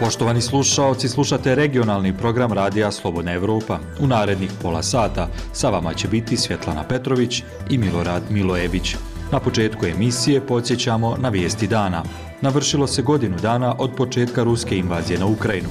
Poštovani slušaoci, slušate regionalni program Radija Slobodna Evropa. U narednih pola sata sa vama će biti Svjetlana Petrović i Milorad Milojević. Na početku emisije podsjećamo na vijesti dana. Navršilo se godinu dana od početka ruske invazije na Ukrajinu.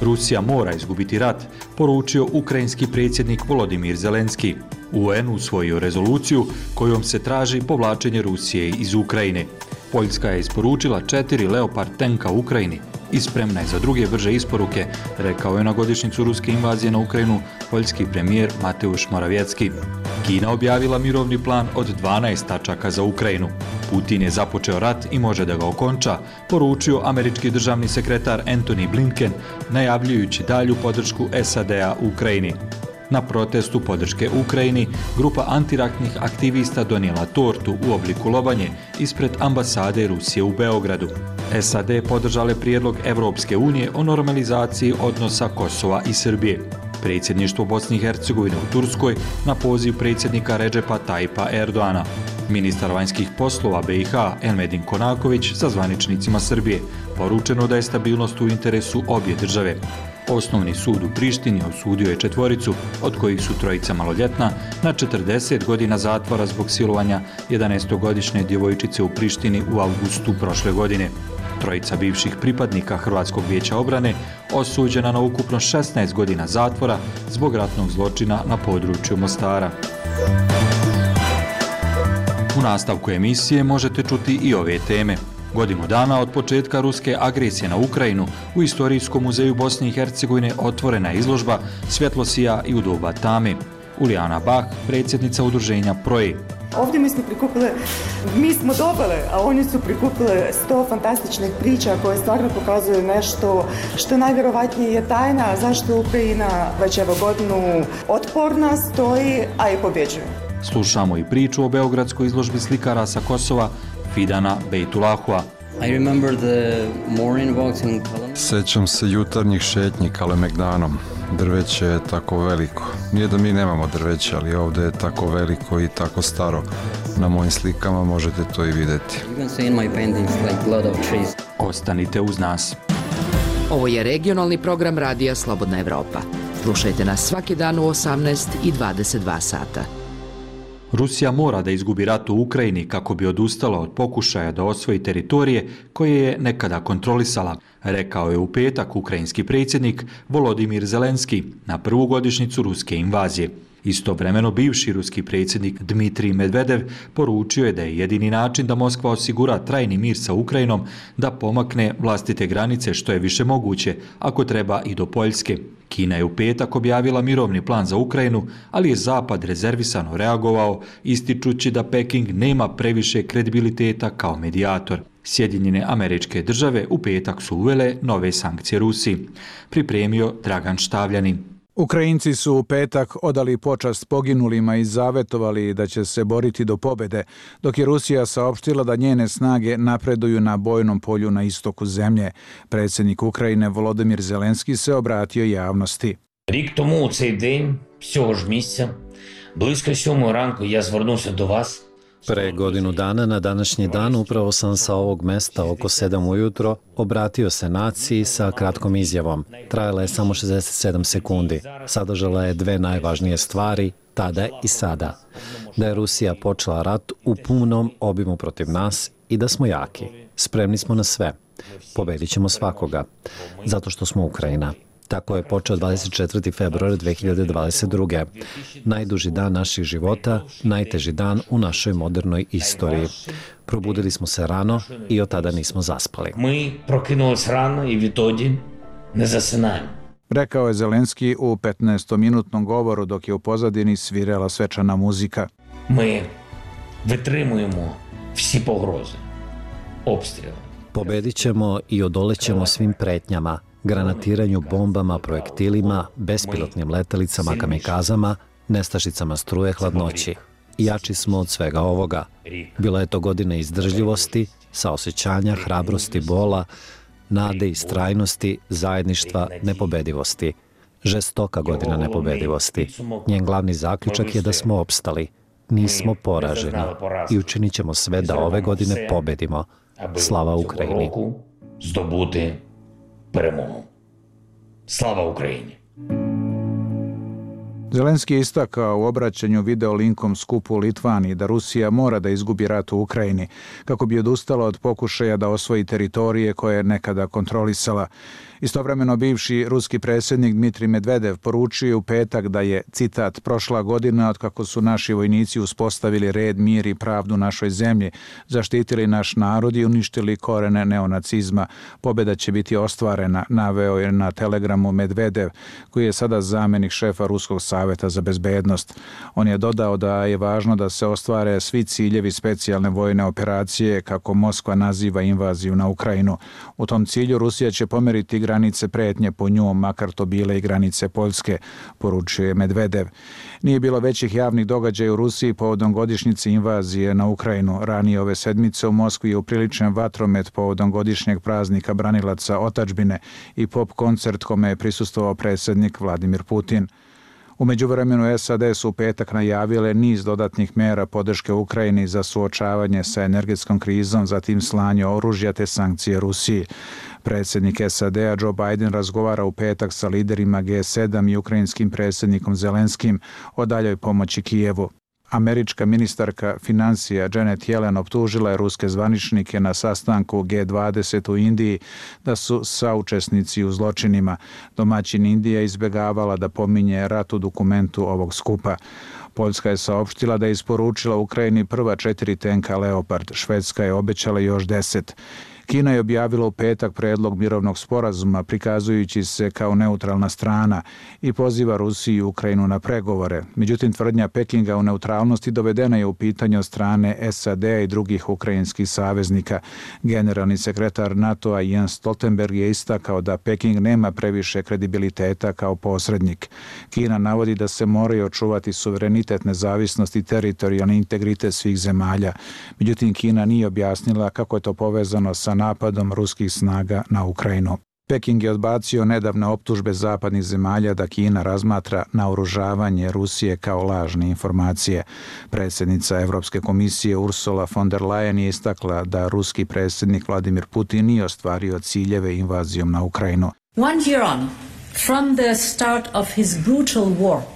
Rusija mora izgubiti rat, poručio ukrajinski predsjednik Volodimir Zelenski. UN usvojio rezoluciju kojom se traži povlačenje Rusije iz Ukrajine. Poljska je isporučila četiri Leopard tenka Ukrajini i spremna je za druge brže isporuke, rekao je na godišnicu ruske invazije na Ukrajinu poljski premijer Mateusz Moravjecki. Kina objavila mirovni plan od 12 tačaka za Ukrajinu. Putin je započeo rat i može da ga okonča, poručio američki državni sekretar Anthony Blinken, najavljujući dalju podršku SAD-a Ukrajini. Na protestu podrške Ukrajini, grupa antiraknih aktivista donijela tortu u obliku lobanje ispred ambasade Rusije u Beogradu. SAD podržale prijedlog Evropske unije o normalizaciji odnosa Kosova i Srbije. Predsjedništvo Bosni i Hercegovine u Turskoj na poziv predsjednika Ređepa Tajpa Erdoana. Ministar vanjskih poslova BiH Elmedin Konaković sa zvaničnicima Srbije poručeno da je stabilnost u interesu obje države. Osnovni sud u Prištini osudio je četvoricu, od kojih su trojica maloljetna, na 40 godina zatvora zbog silovanja 11-godišnje djevojčice u Prištini u augustu prošle godine. Trojica bivših pripadnika Hrvatskog vijeća obrane osuđena na ukupno 16 godina zatvora zbog ratnog zločina na području Mostara. U nastavku emisije možete čuti i ove teme. Godinu dana od početka ruske agresije na Ukrajinu u Istorijskom muzeju Bosne i Hercegovine otvorena je izložba Svjetlosija i u doba tame. Ulijana Bach, predsjednica udruženja Proje. Ovdje mi smo prikupili, mi smo dobili, a oni su prikupili sto fantastičnih priča koje stvarno pokazuju nešto što najvjerovatnije je tajna zašto Ukrajina već evo godinu otporna stoji, a i pobjeđuje. Slušamo i priču o Beogradskoj izložbi slikara sa Kosova Fidana Bejtulahua. I remember the morning walks in Sećam se jutarnjih šetnji Kalemegdanom. Drveće je tako veliko. Nije da mi nemamo drveće, ali ovdje je tako veliko i tako staro. Na mojim slikama možete to i vidjeti. Ostanite uz nas. Ovo je regionalni program Radija Slobodna Evropa. Slušajte nas svaki dan u 18 i 22 sata. Rusija mora da izgubi rat u Ukrajini kako bi odustala od pokušaja da osvoji teritorije koje je nekada kontrolisala, rekao je u petak ukrajinski predsjednik Volodimir Zelenski na prvu godišnicu ruske invazije. Istovremeno bivši ruski predsjednik Dmitrij Medvedev poručio je da je jedini način da Moskva osigura trajni mir sa Ukrajinom da pomakne vlastite granice što je više moguće, ako treba i do Poljske. Kina je u petak objavila mirovni plan za Ukrajinu, ali je Zapad rezervisano reagovao, ističući da Peking nema previše kredibiliteta kao medijator. Sjedinjene američke države u petak su uvele nove sankcije Rusiji. Pripremio Dragan Štavljanin. Ukrajinci su u petak odali počast poginulima i zavetovali da će se boriti do pobede, dok je Rusija saopštila da njene snage napreduju na bojnom polju na istoku zemlje. Predsjednik Ukrajine Volodymyr Zelenski se obratio javnosti. Рік тому у цей день, з цього ж місця, близько сьомої ранку я звернувся до вас. Pre godinu dana na današnji dan upravo sam sa ovog mesta oko 7 ujutro obratio se naciji sa kratkom izjavom. Trajala je samo 67 sekundi. Sadržala je dve najvažnije stvari, tada i sada. Da je Rusija počela rat u punom obimu protiv nas i da smo jaki. Spremni smo na sve. Pobedit ćemo svakoga. Zato što smo Ukrajina. Tako je počeo 24. februar 2022. Najduži dan naših života, najteži dan u našoj modernoj istoriji. Probudili smo se rano i od tada nismo zaspali. Mi prokinuli se rano i vi to ne zasenajemo. Rekao je Zelenski u 15-minutnom govoru dok je u pozadini svirela svečana muzika. Mi vetrimujemo vsi pogroze, obstrijele. Pobedit ćemo i odolećemo svim pretnjama – granatiranju bombama, projektilima, bespilotnim letelicama, kamikazama, nestašicama struje hladnoći. Jači smo od svega ovoga. Bila je to godina izdržljivosti, saosećanja, hrabrosti, bola, nade i strajnosti, zajedništva, nepobedivosti. Žestoka godina nepobedivosti. Njen glavni zaključak je da smo opstali. Nismo poraženi i učinit ćemo sve da ove godine pobedimo. Slava Ukrajini. Zdobudim. перемогу. Слава Україні! Zelenski je istakao u obraćanju video linkom skupu u Litvani da Rusija mora da izgubi rat u Ukrajini kako bi odustala od pokušaja da osvoji teritorije koje je nekada kontrolisala. Istovremeno bivši ruski predsjednik Dmitri Medvedev poručio u petak da je, citat, prošla godina od kako su naši vojnici uspostavili red, mir i pravdu našoj zemlji, zaštitili naš narod i uništili korene neonacizma. Pobjeda će biti ostvarena, naveo je na telegramu Medvedev, koji je sada zamenik šefa Ruskog saveta za bezbednost. On je dodao da je važno da se ostvare svi ciljevi specijalne vojne operacije, kako Moskva naziva invaziju na Ukrajinu. U tom cilju Rusija će pomeriti granice pretnje po njom, makar to bile i granice Poljske, poručuje Medvedev. Nije bilo većih javnih događaja u Rusiji povodom godišnjice invazije na Ukrajinu. Ranije ove sedmice u Moskvi je upriličen vatromet povodom godišnjeg praznika branilaca otačbine i pop koncert kome je prisustovao predsjednik Vladimir Putin. Umeđu vremenu SAD su u petak najavile niz dodatnih mera podrške Ukrajini za suočavanje sa energetskom krizom, zatim slanje oružja te sankcije Rusiji. Predsjednik SAD-a Joe Biden razgovara u petak sa liderima G7 i ukrajinskim predsjednikom Zelenskim o daljoj pomoći Kijevu. Američka ministarka financija Janet Yellen optužila je ruske zvaničnike na sastanku G20 u Indiji da su saučesnici u zločinima. Domaćin Indija izbegavala da pominje rat u dokumentu ovog skupa. Poljska je saopštila da je isporučila Ukrajini prva četiri tenka Leopard. Švedska je obećala još deset. Kina je objavila u petak predlog mirovnog sporazuma prikazujući se kao neutralna strana i poziva Rusiju i Ukrajinu na pregovore. Međutim, tvrdnja Pekinga o neutralnosti dovedena je u pitanje od strane SAD i drugih ukrajinskih saveznika. Generalni sekretar NATO-a Jens Stoltenberg je istakao da Peking nema previše kredibiliteta kao posrednik. Kina navodi da se moraju očuvati suverenitet, nezavisnost i teritorijalni integritet svih zemalja. Međutim, Kina nije objasnila kako je to povezano sa napadom ruskih snaga na Ukrajinu. Peking je odbacio nedavne optužbe zapadnih zemalja da Kina razmatra naoružavanje Rusije kao lažne informacije. Predsjednica Evropske komisije Ursula von der Leyen je istakla da ruski predsjednik Vladimir Putin nije ostvario ciljeve invazijom na Ukrajinu. One year on, from the start of his brutal war,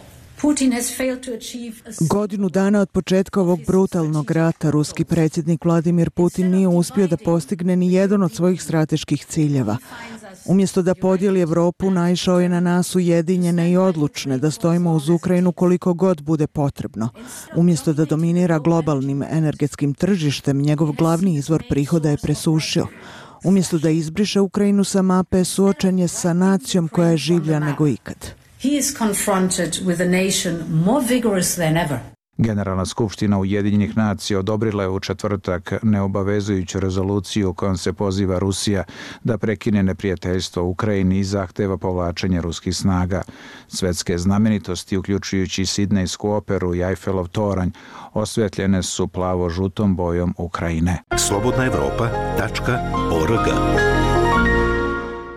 Godinu dana od početka ovog brutalnog rata ruski predsjednik Vladimir Putin nije uspio da postigne ni jedan od svojih strateških ciljeva. Umjesto da podijeli Evropu, naišao je na nas ujedinjene i odlučne da stojimo uz Ukrajinu koliko god bude potrebno. Umjesto da dominira globalnim energetskim tržištem, njegov glavni izvor prihoda je presušio. Umjesto da izbriše Ukrajinu sa mape, suočen je sa nacijom koja je življa nego ikad he is confronted with a nation more vigorous than ever. Generalna skupština Ujedinjenih nacija odobrila je u četvrtak neobavezujuću rezoluciju kojom se poziva Rusija da prekine neprijateljstvo Ukrajini i zahteva povlačenje ruskih snaga. Svetske znamenitosti, uključujući Sidnejsku operu i Eiffelov toranj, osvetljene su plavo-žutom bojom Ukrajine. Slobodna Evropa.org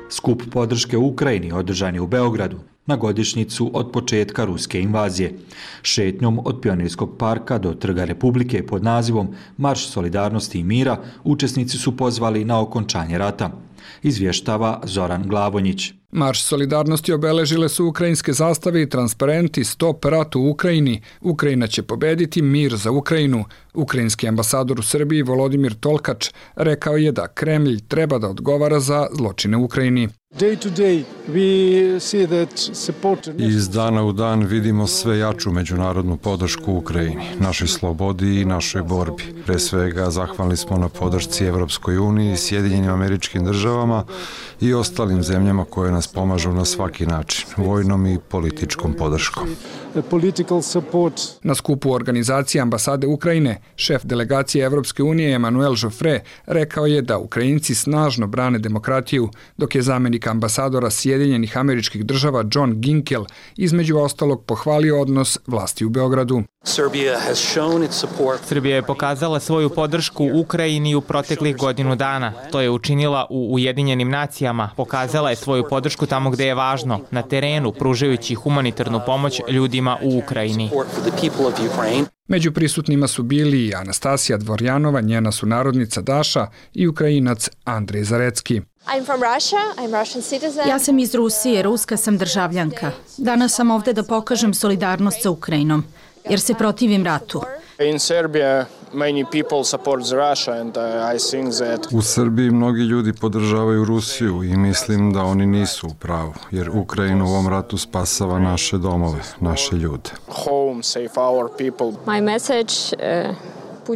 Skup podrške Ukrajini održan je u Beogradu na godišnjicu od početka ruske invazije. Šetnjom od Pionirskog parka do Trga Republike pod nazivom Marš solidarnosti i mira učesnici su pozvali na okončanje rata. Izvještava Zoran Glavonjić. Marš solidarnosti obeležile su ukrajinske zastave i transparenti Stop rat u Ukrajini. Ukrajina će pobediti mir za Ukrajinu. Ukrajinski ambasador u Srbiji Volodimir Tolkač rekao je da Kremlj treba da odgovara za zločine u Ukrajini. Iz dana u dan vidimo sve jaču međunarodnu podršku Ukrajini, našoj slobodi i našoj borbi. Pre svega zahvalni smo na podršci Evropskoj uniji, Sjedinjenim američkim državama i ostalim zemljama koje nas pomažu na svaki način, vojnom i političkom podrškom. Na skupu organizacije ambasade Ukrajine, šef delegacije Evropske unije Emanuel Joffre rekao je da Ukrajinci snažno brane demokratiju, dok je zamenik ambasadora Sjedinjenih američkih država John Ginkel između ostalog pohvalio odnos vlasti u Beogradu. Srbija je pokazala svoju podršku Ukrajini u proteklih godinu dana. To je učinila u Ujedinjenim nacijama. Pokazala je svoju podršku tamo gde je važno, na terenu, pružajući humanitarnu pomoć ljudima u Ukrajini. Među prisutnima su bili i Anastasija Dvorjanova, njena sunarodnica Daša i Ukrajinac Andrej Zarecki. I'm from Russia. I'm Russian citizen. Ja sam iz Rusije, ruska sam državljanka. Danas sam ovde da pokažem solidarnost sa Ukrajinom, jer se protivim ratu. In Serbia many people support Russia and uh, I think that U Srbiji mnogi ljudi podržavaju Rusiju i mislim da oni nisu u pravu, jer Ukrajina u ovom ratu spasava naše domove, naše ljude. home save our people. My message uh,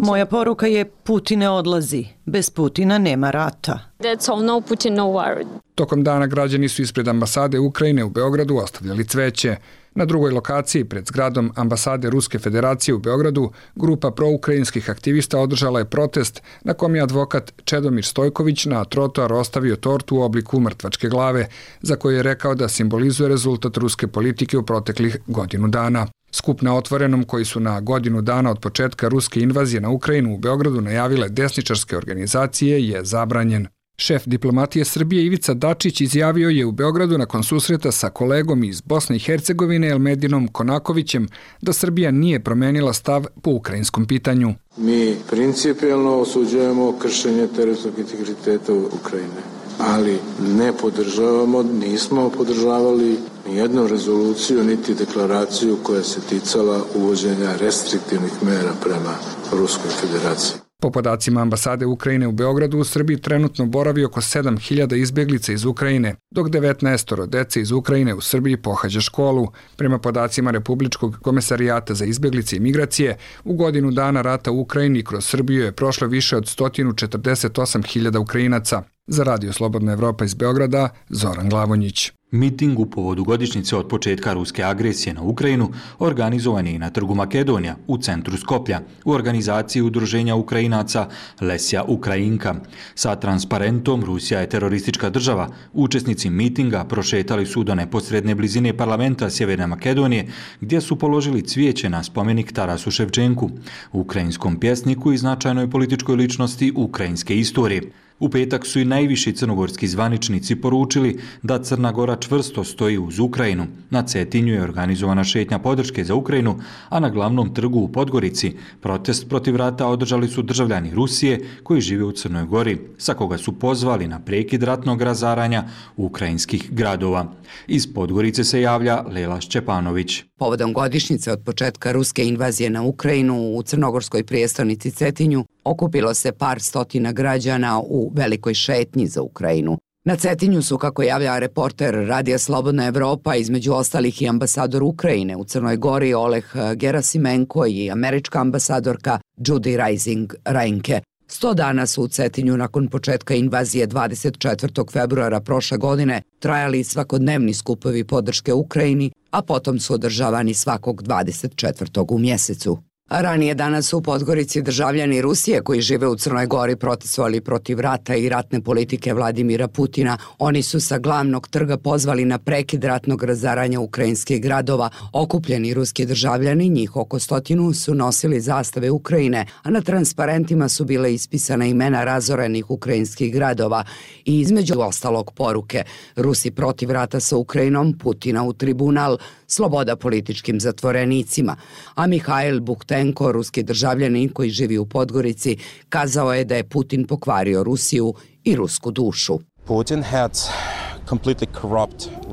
Moja poruka je Putin ne odlazi. Bez Putina nema rata. that's all no Putin no war. Tokom dana građani su ispred ambasade Ukrajine u Beogradu ostavljali cveće. Na drugoj lokaciji, pred zgradom ambasade Ruske federacije u Beogradu, grupa proukrajinskih aktivista održala je protest na kom je advokat Čedomir Stojković na trotoar ostavio tortu u obliku mrtvačke glave, za koju je rekao da simbolizuje rezultat ruske politike u proteklih godinu dana. Skup na otvorenom koji su na godinu dana od početka ruske invazije na Ukrajinu u Beogradu najavile desničarske organizacije je zabranjen. Šef diplomatije Srbije Ivica Dačić izjavio je u Beogradu nakon susreta sa kolegom iz Bosne i Hercegovine Elmedinom Konakovićem da Srbija nije promenila stav po ukrajinskom pitanju. Mi principijalno osuđujemo kršenje teritorijalnog integriteta Ukrajine, ali ne podržavamo, nismo podržavali nijednu rezoluciju niti deklaraciju koja se ticala uvođenja restriktivnih mera prema Ruskoj federaciji. Po podacima ambasade Ukrajine u Beogradu, u Srbiji trenutno boravi oko 7000 izbjeglica iz Ukrajine, dok 19 dece iz Ukrajine u Srbiji pohađa školu. Prema podacima Republičkog komesarijata za izbjeglice i migracije, u godinu dana rata u Ukrajini kroz Srbiju je prošlo više od 148.000 Ukrajinaca. Za Radio Slobodna Evropa iz Beograda, Zoran Glavonjić. Miting u povodu godišnjice od početka ruske agresije na Ukrajinu organizovan je i na trgu Makedonija u centru Skoplja u organizaciji udruženja Ukrajinaca Lesja Ukrajinka. Sa transparentom Rusija je teroristička država. Učesnici mitinga prošetali su do neposredne blizine parlamenta Sjeverne Makedonije gdje su položili cvijeće na spomenik Tarasu Ševčenku, ukrajinskom pjesniku i značajnoj političkoj ličnosti ukrajinske istorije. U petak su i najviši crnogorski zvaničnici poručili da Crna Gora čvrsto stoji uz Ukrajinu. Na Cetinju je organizovana šetnja podrške za Ukrajinu, a na glavnom trgu u Podgorici protest protiv rata održali su državljani Rusije koji žive u Crnoj Gori, sa koga su pozvali na prekid ratnog razaranja ukrajinskih gradova. Iz Podgorice se javlja Lela Šćepanović. Povodom godišnjice od početka ruske invazije na Ukrajinu u crnogorskoj prijestolnici Cetinju okupilo se par stotina građana u velikoj šetnji za Ukrajinu. Na Cetinju su, kako javlja reporter Radija Slobodna Evropa, između ostalih i ambasador Ukrajine u Crnoj Gori Oleh eh, Gerasimenko i američka ambasadorka Judy Rising Reinke. Sto dana su u Cetinju nakon početka invazije 24. februara prošle godine trajali svakodnevni skupovi podrške Ukrajini, a potom su održavani svakog 24. u mjesecu. Ranije danas su u Podgorici državljani Rusije koji žive u Crnoj Gori protestovali protiv rata i ratne politike Vladimira Putina. Oni su sa glavnog trga pozvali na prekid ratnog razaranja ukrajinskih gradova. Okupljeni ruski državljani, njih oko stotinu, su nosili zastave Ukrajine, a na transparentima su bile ispisana imena razorenih ukrajinskih gradova i između ostalog poruke Rusi protiv rata sa Ukrajinom, Putina u tribunal, sloboda političkim zatvorenicima. A Mihajl Buktenko, ruski državljanin koji živi u Podgorici, kazao je da je Putin pokvario Rusiju i rusku dušu. Putin had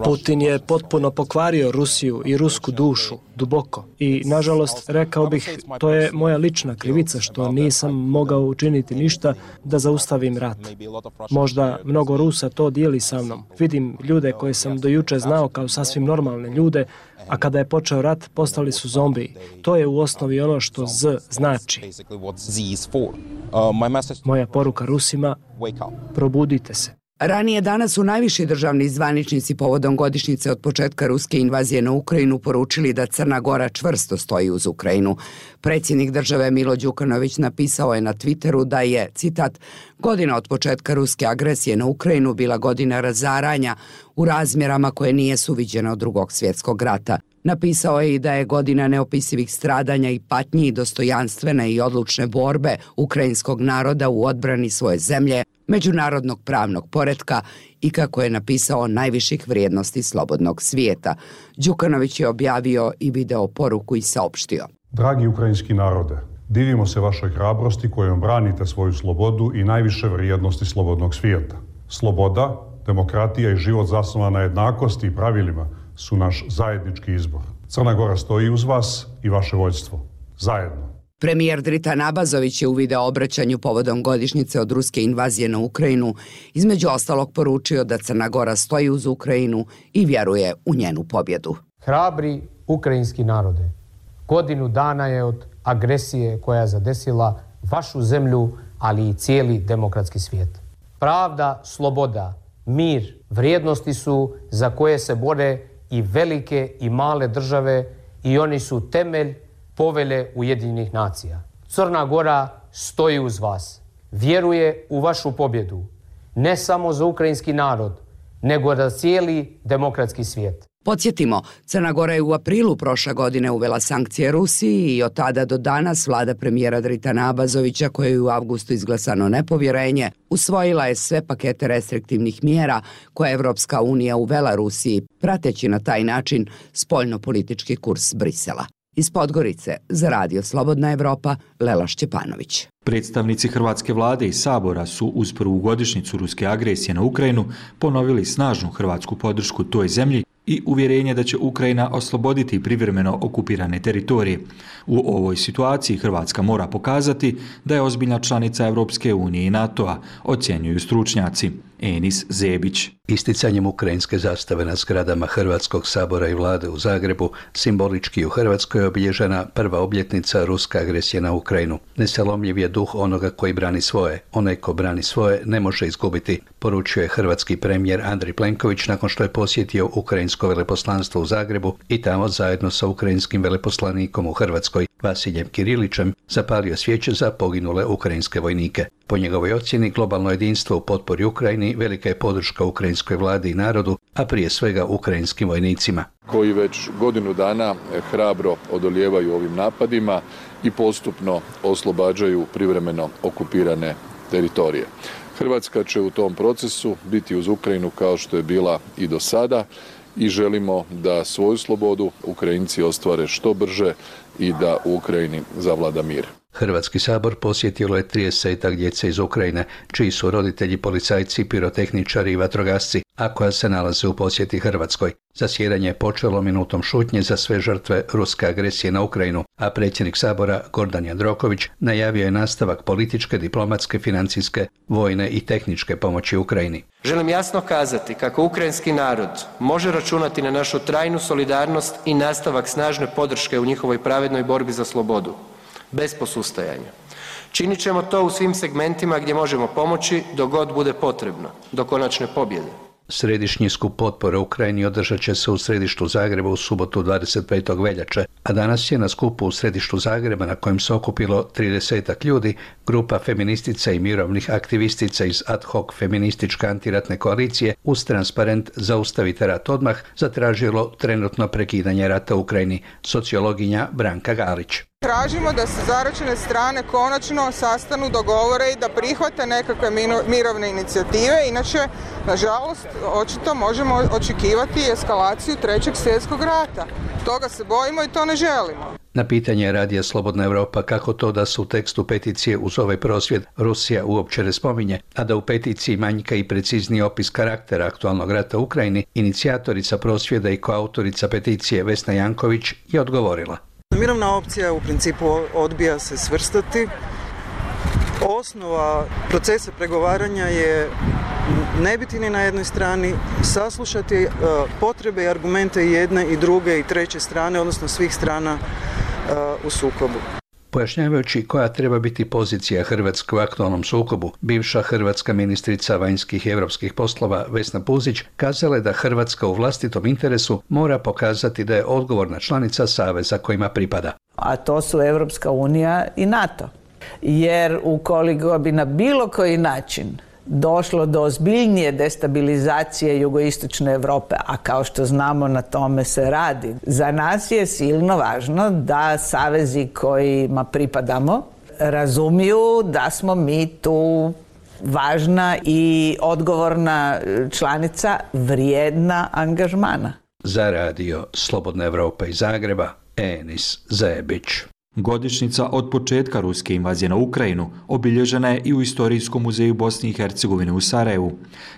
Putin je potpuno pokvario Rusiju i rusku dušu, duboko. I, nažalost, rekao bih, to je moja lična krivica što nisam mogao učiniti ništa da zaustavim rat. Možda mnogo Rusa to dijeli sa mnom. Vidim ljude koje sam dojuče znao kao sasvim normalne ljude, a kada je počeo rat, postali su zombiji. To je u osnovi ono što Z znači. Moja poruka Rusima, probudite se. Ranije danas su najviši državni zvaničnici povodom godišnjice od početka ruske invazije na Ukrajinu poručili da Crna Gora čvrsto stoji uz Ukrajinu. Predsjednik države Milo Đukanović napisao je na Twitteru da je, citat, godina od početka ruske agresije na Ukrajinu bila godina razaranja u razmjerama koje nije suviđeno od drugog svjetskog rata. Napisao je i da je godina neopisivih stradanja i patnji i dostojanstvene i odlučne borbe ukrajinskog naroda u odbrani svoje zemlje, međunarodnog pravnog poretka i kako je napisao najviših vrijednosti slobodnog svijeta. Đukanović je objavio i video poruku i saopštio. Dragi ukrajinski narode, divimo se vašoj hrabrosti kojom branite svoju slobodu i najviše vrijednosti slobodnog svijeta. Sloboda, demokratija i život zasnovan na jednakosti i pravilima su naš zajednički izbor. Crna Gora stoji uz vas i vaše vođstvo. Zajedno. Premijer Drita Nabazović je u video obraćanju povodom godišnjice od ruske invazije na Ukrajinu između ostalog poručio da Crna Gora stoji uz Ukrajinu i vjeruje u njenu pobjedu. Hrabri ukrajinski narode, godinu dana je od agresije koja je zadesila vašu zemlju, ali i cijeli demokratski svijet. Pravda, sloboda, mir, vrijednosti su za koje se bore i velike i male države i oni su temelj povele Ujedinjenih nacija. Crna Gora stoji uz vas, vjeruje u vašu pobjedu, ne samo za ukrajinski narod, nego za cijeli demokratski svijet. Podsjetimo, Crna Gora je u aprilu prošle godine uvela sankcije Rusiji i od tada do danas vlada premijera Dritana Abazovića, koje je u avgustu izglasano nepovjerenje, usvojila je sve pakete restriktivnih mjera koje je Evropska unija uvela Rusiji, prateći na taj način spoljno-politički kurs Brisela. Iz Podgorice za Radio Slobodna Evropa, Lela Šćepanović. Predstavnici Hrvatske vlade i Sabora su uz prvu godišnicu ruske agresije na Ukrajinu ponovili snažnu hrvatsku podršku toj zemlji i uvjerenje da će Ukrajina osloboditi privremeno okupirane teritorije. U ovoj situaciji Hrvatska mora pokazati da je ozbiljna članica Europske unije i NATO-a, ocjenjuju stručnjaci. Enis Zebić. Isticanjem ukrajinske zastave na zgradama Hrvatskog sabora i vlade u Zagrebu, simbolički u Hrvatskoj je obilježena prva obljetnica ruska agresije na Ukrajinu. Nesalomljiv je duh onoga koji brani svoje. Onaj ko brani svoje ne može izgubiti, poručio je hrvatski premijer Andri Plenković nakon što je posjetio ukrajinsko veleposlanstvo u Zagrebu i tamo zajedno sa ukrajinskim veleposlanikom u Hrvatskoj Vasiljem Kirilićem zapalio svijeće za poginule ukrajinske vojnike. Po njegovoj ocjeni globalno jedinstvo u potpori Ukrajini velika je podrška ukrajinskoj vladi i narodu, a prije svega ukrajinskim vojnicima. Koji već godinu dana eh, hrabro odoljevaju ovim napadima i postupno oslobađaju privremeno okupirane teritorije. Hrvatska će u tom procesu biti uz Ukrajinu kao što je bila i do sada i želimo da svoju slobodu Ukrajinci ostvare što brže i da u Ukrajini zavlada mir. Hrvatski sabor posjetilo je 30 djece iz Ukrajine, čiji su roditelji policajci, pirotehničari i vatrogasci, a koja se nalaze u posjeti Hrvatskoj. Zasjedanje je počelo minutom šutnje za sve žrtve ruske agresije na Ukrajinu, a predsjednik sabora Gordan Jandroković najavio je nastavak političke, diplomatske, financijske, vojne i tehničke pomoći Ukrajini. Želim jasno kazati kako ukrajinski narod može računati na našu trajnu solidarnost i nastavak snažne podrške u njihovoj pravednoj borbi za slobodu bez posustajanja. Činit ćemo to u svim segmentima gdje možemo pomoći dok god bude potrebno, do konačne pobjede. Središnji skup potpore Ukrajini održat će se u središtu Zagreba u subotu 25. veljače, a danas je na skupu u središtu Zagreba na kojem se okupilo 30 ljudi, grupa feministica i mirovnih aktivistica iz ad hoc feminističke antiratne koalicije uz transparent Zaustavite rat odmah zatražilo trenutno prekidanje rata u Ukrajini, sociologinja Branka Galić. Tražimo da se zaračene strane konačno sastanu, dogovore i da prihvate nekakve mirovne inicijative, inače, nažalost, očito možemo očekivati eskalaciju trećeg svjetskog rata. Toga se bojimo i to ne želimo. Na pitanje radija Slobodna Evropa kako to da su u tekstu peticije uz ovaj prosvjed Rusija uopće ne spominje, a da u peticiji manjka i precizni opis karaktera aktualnog rata u Ukrajini, inicijatorica prosvjeda i koautorica peticije Vesna Janković je odgovorila. Mirovna opcija u principu odbija se svrstati. Osnova procesa pregovaranja je ne biti ni na jednoj strani, saslušati e, potrebe i argumente jedne i druge i treće strane, odnosno svih strana e, u sukobu. Pojašnjavajući koja treba biti pozicija Hrvatske u aktualnom sukobu, bivša hrvatska ministrica vanjskih i evropskih poslova Vesna Puzić kazala je da Hrvatska u vlastitom interesu mora pokazati da je odgovorna članica Saveza kojima pripada. A to su Evropska unija i NATO. Jer ukoliko bi na bilo koji način došlo do ozbiljnije destabilizacije jugoistočne Evrope, a kao što znamo na tome se radi. Za nas je silno važno da savezi kojima pripadamo razumiju da smo mi tu važna i odgovorna članica vrijedna angažmana. Za radio Slobodna Evropa iz Zagreba, Enis Zebić. Godišnjica od početka ruske invazije na Ukrajinu obilježena je i u Istorijskom muzeju Bosne i Hercegovine u Sarajevu,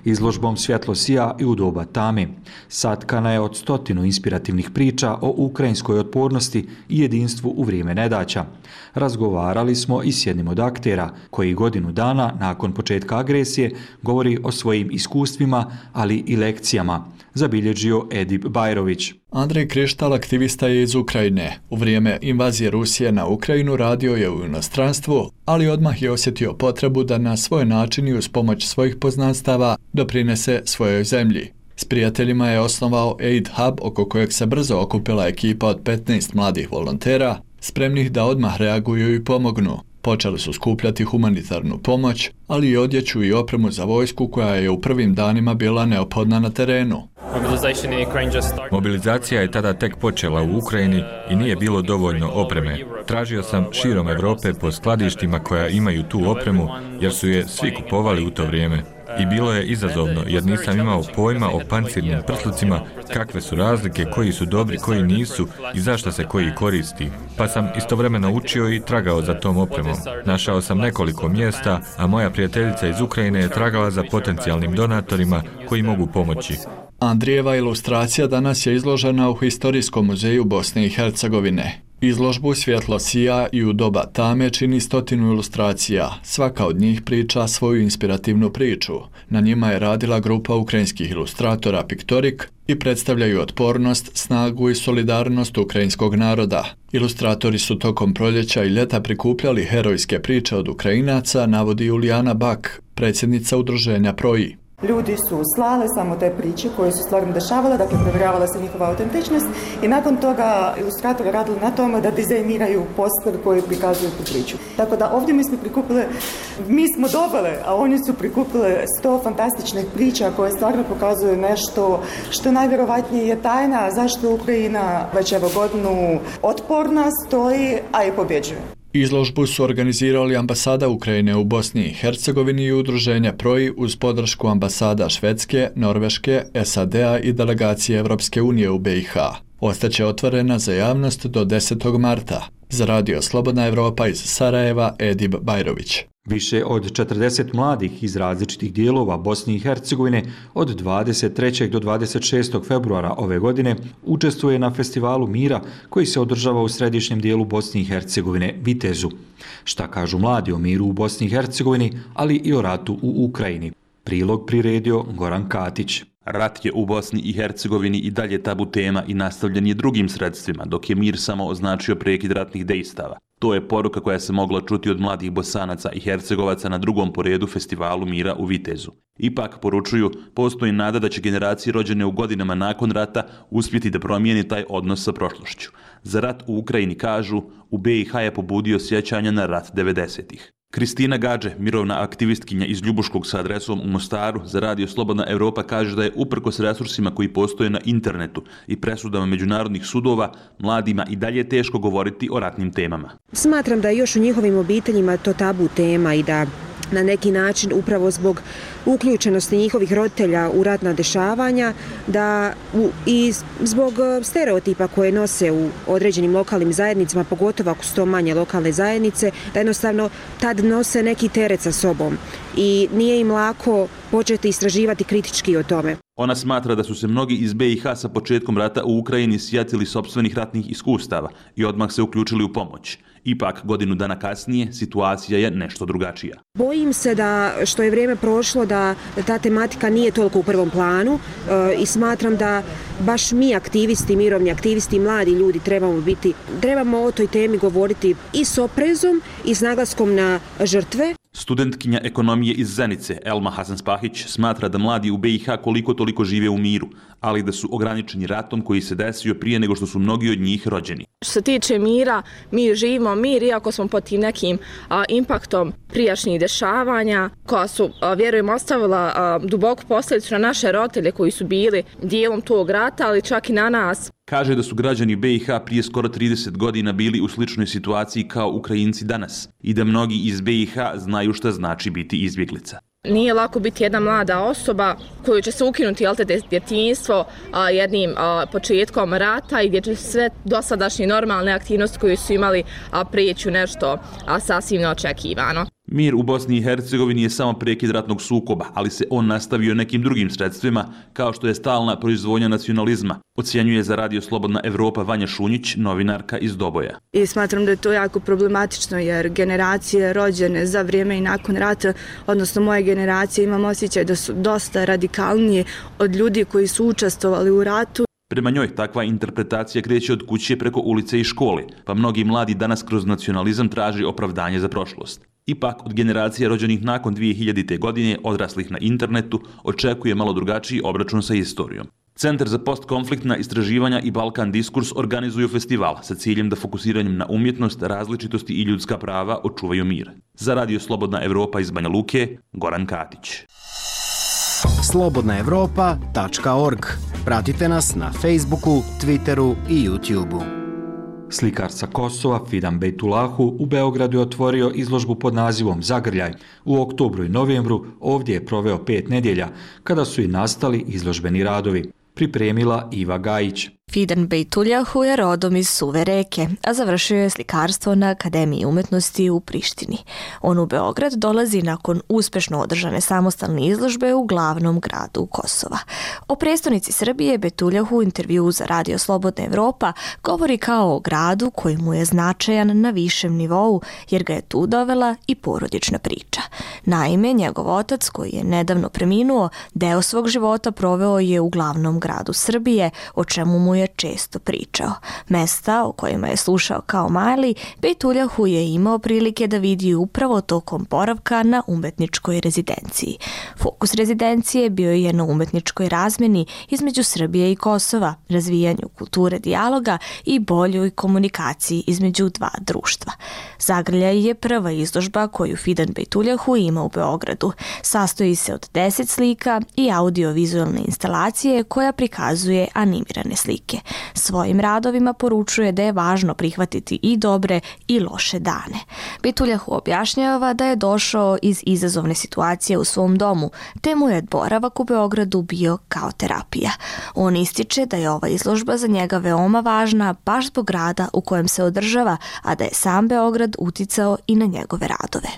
izložbom Svjetlo sija i u doba tame. Satkana je od stotinu inspirativnih priča o ukrajinskoj otpornosti i jedinstvu u vrijeme nedaća. Razgovarali smo i s jednim od aktera, koji godinu dana nakon početka agresije govori o svojim iskustvima, ali i lekcijama, zabilježio Edip Bajrović. Andrej Krištal, aktivista je iz Ukrajine. U vrijeme invazije Rusije na Ukrajinu radio je u inostranstvu, ali odmah je osjetio potrebu da na svoj način i uz pomoć svojih poznanstava doprinese svojoj zemlji. S prijateljima je osnovao Aid Hub, oko kojeg se brzo okupila ekipa od 15 mladih volontera, spremnih da odmah reaguju i pomognu. Počeli su skupljati humanitarnu pomoć, ali i odjeću i opremu za vojsku koja je u prvim danima bila neophodna na terenu. Mobilizacija je tada tek počela u Ukrajini i nije bilo dovoljno opreme. Tražio sam širom Evrope po skladištima koja imaju tu opremu, jer su je svi kupovali u to vrijeme. I bilo je izazovno, jer nisam imao pojma o pancirnim prslucima, kakve su razlike, koji su dobri, koji nisu i zašto se koji koristi. Pa sam istovremeno učio i tragao za tom opremom. Našao sam nekoliko mjesta, a moja prijateljica iz Ukrajine je tragala za potencijalnim donatorima koji mogu pomoći. Andrijeva ilustracija danas je izložena u Historijskom muzeju Bosne i Hercegovine. Izložbu Svjetlo sija i u doba tame čini stotinu ilustracija. Svaka od njih priča svoju inspirativnu priču. Na njima je radila grupa ukrajinskih ilustratora Piktorik i predstavljaju otpornost, snagu i solidarnost ukrajinskog naroda. Ilustratori su tokom proljeća i ljeta prikupljali herojske priče od Ukrajinaca, navodi Julijana Bak, predsjednica udruženja Proji. Ljudi su slale samo te priče koje su stvarno dešavale, dakle provjeravala se njihova autentičnost i nakon toga ilustratori radili na tome da dizajniraju poster koji prikazuju tu priču. Tako da ovdje mi smo prikupile, mi smo dobile, a oni su prikupile sto fantastičnih priča koje stvarno pokazuju nešto što najvjerovatnije je tajna zašto Ukrajina već evo godinu otporna stoji, a i pobjeđuje. Izložbu su organizirali ambasada Ukrajine u Bosni i Hercegovini i udruženje PROI uz podršku ambasada Švedske, Norveške, SAD-a i delegacije Evropske unije u BiH. Ostaće otvorena za javnost do 10. marta. Za radio Slobodna Evropa iz Sarajeva, Edib Bajrović. Više od 40 mladih iz različitih dijelova Bosne i Hercegovine od 23. do 26. februara ove godine učestvuje na festivalu Mira koji se održava u središnjem dijelu Bosne i Hercegovine, Vitezu. Šta kažu mladi o miru u Bosni i Hercegovini, ali i o ratu u Ukrajini? Prilog priredio Goran Katić. Rat je u Bosni i Hercegovini i dalje tabu tema i nastavljen je drugim sredstvima, dok je mir samo označio prekid ratnih dejstava. To je poruka koja se mogla čuti od mladih bosanaca i hercegovaca na drugom poredu festivalu mira u Vitezu. Ipak, poručuju, postoji nada da će generacije rođene u godinama nakon rata uspjeti da promijeni taj odnos sa prošlošću. Za rat u Ukrajini kažu, u BiH je pobudio sjećanja na rat 90-ih. Kristina Gađe, mirovna aktivistkinja iz Ljubuškog sa adresom u Mostaru, za Radio Slobodna Evropa kaže da je uprko s resursima koji postoje na internetu i presudama međunarodnih sudova, mladima i dalje teško govoriti o ratnim temama. Smatram da još u njihovim obiteljima to tabu tema i da na neki način upravo zbog uključenosti njihovih roditelja u ratna dešavanja da u, i zbog e, stereotipa koje nose u određenim lokalnim zajednicama, pogotovo ako su to manje lokalne zajednice, da jednostavno tad nose neki teret sa sobom i nije im lako početi istraživati kritički o tome. Ona smatra da su se mnogi iz BiH sa početkom rata u Ukrajini sjatili sobstvenih ratnih iskustava i odmah se uključili u pomoć. Ipak, godinu dana kasnije, situacija je nešto drugačija. Bojim se da što je vrijeme prošlo da ta tematika nije toliko u prvom planu e, i smatram da baš mi aktivisti, mirovni aktivisti, mladi ljudi trebamo biti, trebamo o toj temi govoriti i s oprezom i s naglaskom na žrtve. Studentkinja ekonomije iz Zenice, Elma Hasan Spahić, smatra da mladi u BiH koliko toliko žive u miru, ali da su ograničeni ratom koji se desio prije nego što su mnogi od njih rođeni. Što se tiče mira, mi živimo mir, iako smo pod tim nekim a, impaktom prijašnjih dešavanja, koja su, a, vjerujem, ostavila a, duboku posljedicu na naše roditelje koji su bili dijelom tog rata, ali čak i na nas. Kaže da su građani BiH prije skoro 30 godina bili u sličnoj situaciji kao Ukrajinci danas i da mnogi iz BiH znaju šta znači biti izbjeglica. Nije lako biti jedna mlada osoba koju će se ukinuti jel te, djetinjstvo a, jednim a, početkom rata i gdje će sve dosadašnje normalne aktivnosti koje su imali a, u nešto a, sasvim neočekivano. Mir u Bosni i Hercegovini je samo prekid ratnog sukoba, ali se on nastavio nekim drugim sredstvima, kao što je stalna proizvodnja nacionalizma, ocjenjuje za Radio Slobodna Evropa Vanja Šunjić, novinarka iz Doboja. I smatram da je to jako problematično, jer generacije rođene za vrijeme i nakon rata, odnosno moje generacije, imam osjećaj da su dosta radikalnije od ljudi koji su učestovali u ratu. Prema njoj, takva interpretacija kreće od kuće preko ulice i škole, pa mnogi mladi danas kroz nacionalizam traži opravdanje za prošlost. Ipak, od generacija rođenih nakon 2000. godine, odraslih na internetu, očekuje malo drugačiji obračun sa istorijom. Centar za postkonfliktna istraživanja i Balkan Diskurs organizuju festival sa ciljem da fokusiranjem na umjetnost, različitosti i ljudska prava očuvaju mir. Za Radio Slobodna Evropa iz Banja Luke, Goran Katić. slobodnaevropa.org Pratite nas na Facebooku, Twitteru i YouTubeu. Slikar sa Kosova Fidan Bejtulahu u Beogradu je otvorio izložbu pod nazivom Zagrljaj. U oktobru i novembru ovdje je proveo pet nedjelja, kada su i nastali izložbeni radovi. Pripremila Iva Gajić. Fidan Bejtuljahu je rodom iz Suve reke, a završio je slikarstvo na Akademiji umetnosti u Prištini. On u Beograd dolazi nakon uspešno održane samostalne izložbe u glavnom gradu Kosova. O prestonici Srbije Betuljahu u intervju za Radio Slobodna Evropa govori kao o gradu koji mu je značajan na višem nivou, jer ga je tu dovela i porodična priča. Naime, njegov otac, koji je nedavno preminuo, deo svog života proveo je u glavnom gradu Srbije, o čemu mu je često pričao. Mesta o kojima je slušao kao mali, Petuljahu je imao prilike da vidi upravo tokom boravka na umetničkoj rezidenciji. Fokus rezidencije bio je na umetničkoj razmeni između Srbije i Kosova, razvijanju kulture dijaloga i boljoj komunikaciji između dva društva. Zagrlja je prva izložba koju Fidan Betuljahu ima u Beogradu. Sastoji se od deset slika i audiovizualne instalacije koja prikazuje animirane slike slike. Svojim radovima poručuje da je važno prihvatiti i dobre i loše dane. Bituljahu objašnjava da je došao iz izazovne situacije u svom domu, te mu je boravak u Beogradu bio kao terapija. On ističe da je ova izložba za njega veoma važna baš zbog grada u kojem se održava, a da je sam Beograd uticao i na njegove radove.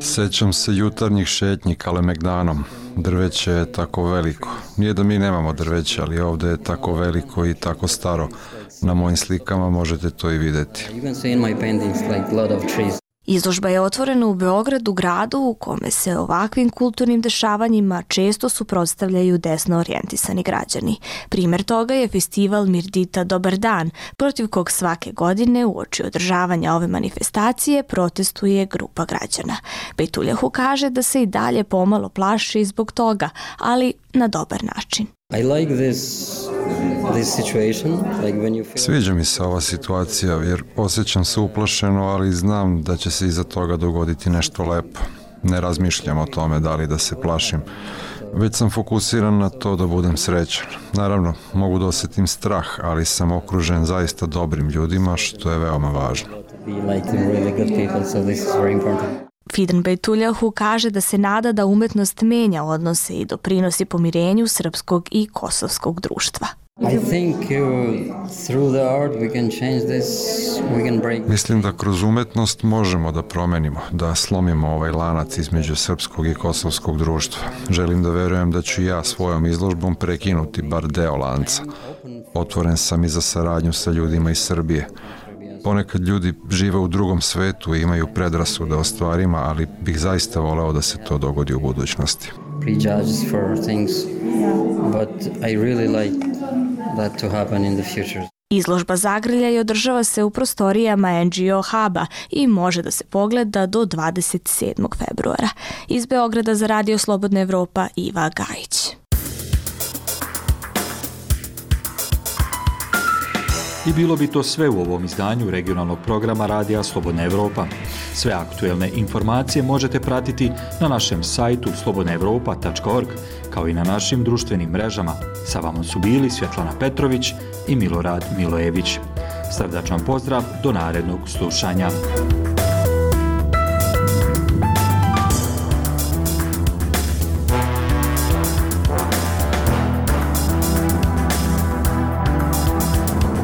Sećam se jutarnjih šetnji Kalemegdanom drveće je tako veliko. Nije da mi nemamo drveće, ali ovdje je tako veliko i tako staro. Na mojim slikama možete to i vidjeti. Izložba je otvorena u Beogradu, gradu u kome se ovakvim kulturnim dešavanjima često suprotstavljaju desno orijentisani građani. Primer toga je festival Mirdita Dobar dan, protiv kog svake godine u oči održavanja ove manifestacije protestuje grupa građana. Bejtuljahu kaže da se i dalje pomalo plaši zbog toga, ali na dobar način. I like this Sviđa mi se ova situacija jer osjećam se uplašeno, ali znam da će se iza toga dogoditi nešto lepo. Ne razmišljam o tome da li da se plašim. Već sam fokusiran na to da budem srećan. Naravno, mogu da osjetim strah, ali sam okružen zaista dobrim ljudima, što je veoma važno. Fidan Bejtuljahu kaže da se nada da umetnost menja odnose i doprinosi pomirenju srpskog i kosovskog društva. Mislim da kroz umetnost možemo da promenimo, da slomimo ovaj lanac između srpskog i kosovskog društva. Želim da verujem da ću ja svojom izložbom prekinuti bar deo lanca. Otvoren sam i za saradnju sa ljudima iz Srbije. Ponekad ljudi žive u drugom svetu i imaju predrasude o stvarima, ali bih zaista voleo da se to dogodi u budućnosti. Prejudges for things, but I really like that to happen in the future. Izložba Zagrlja i održava se u prostorijama NGO Huba i može da se pogleda do 27. februara. Iz Beograda za Radio Slobodna Evropa Iva Gajić. I bilo bi to sve u ovom izdanju regionalnog programa Radija Slobodna Evropa. Sve aktuelne informacije možete pratiti na našem sajtu slobodnaevropa.org kao i na našim društvenim mrežama. Sa vama su bili Svjetlana Petrović i Milorad Milojević. Srdačan pozdrav do narednog slušanja.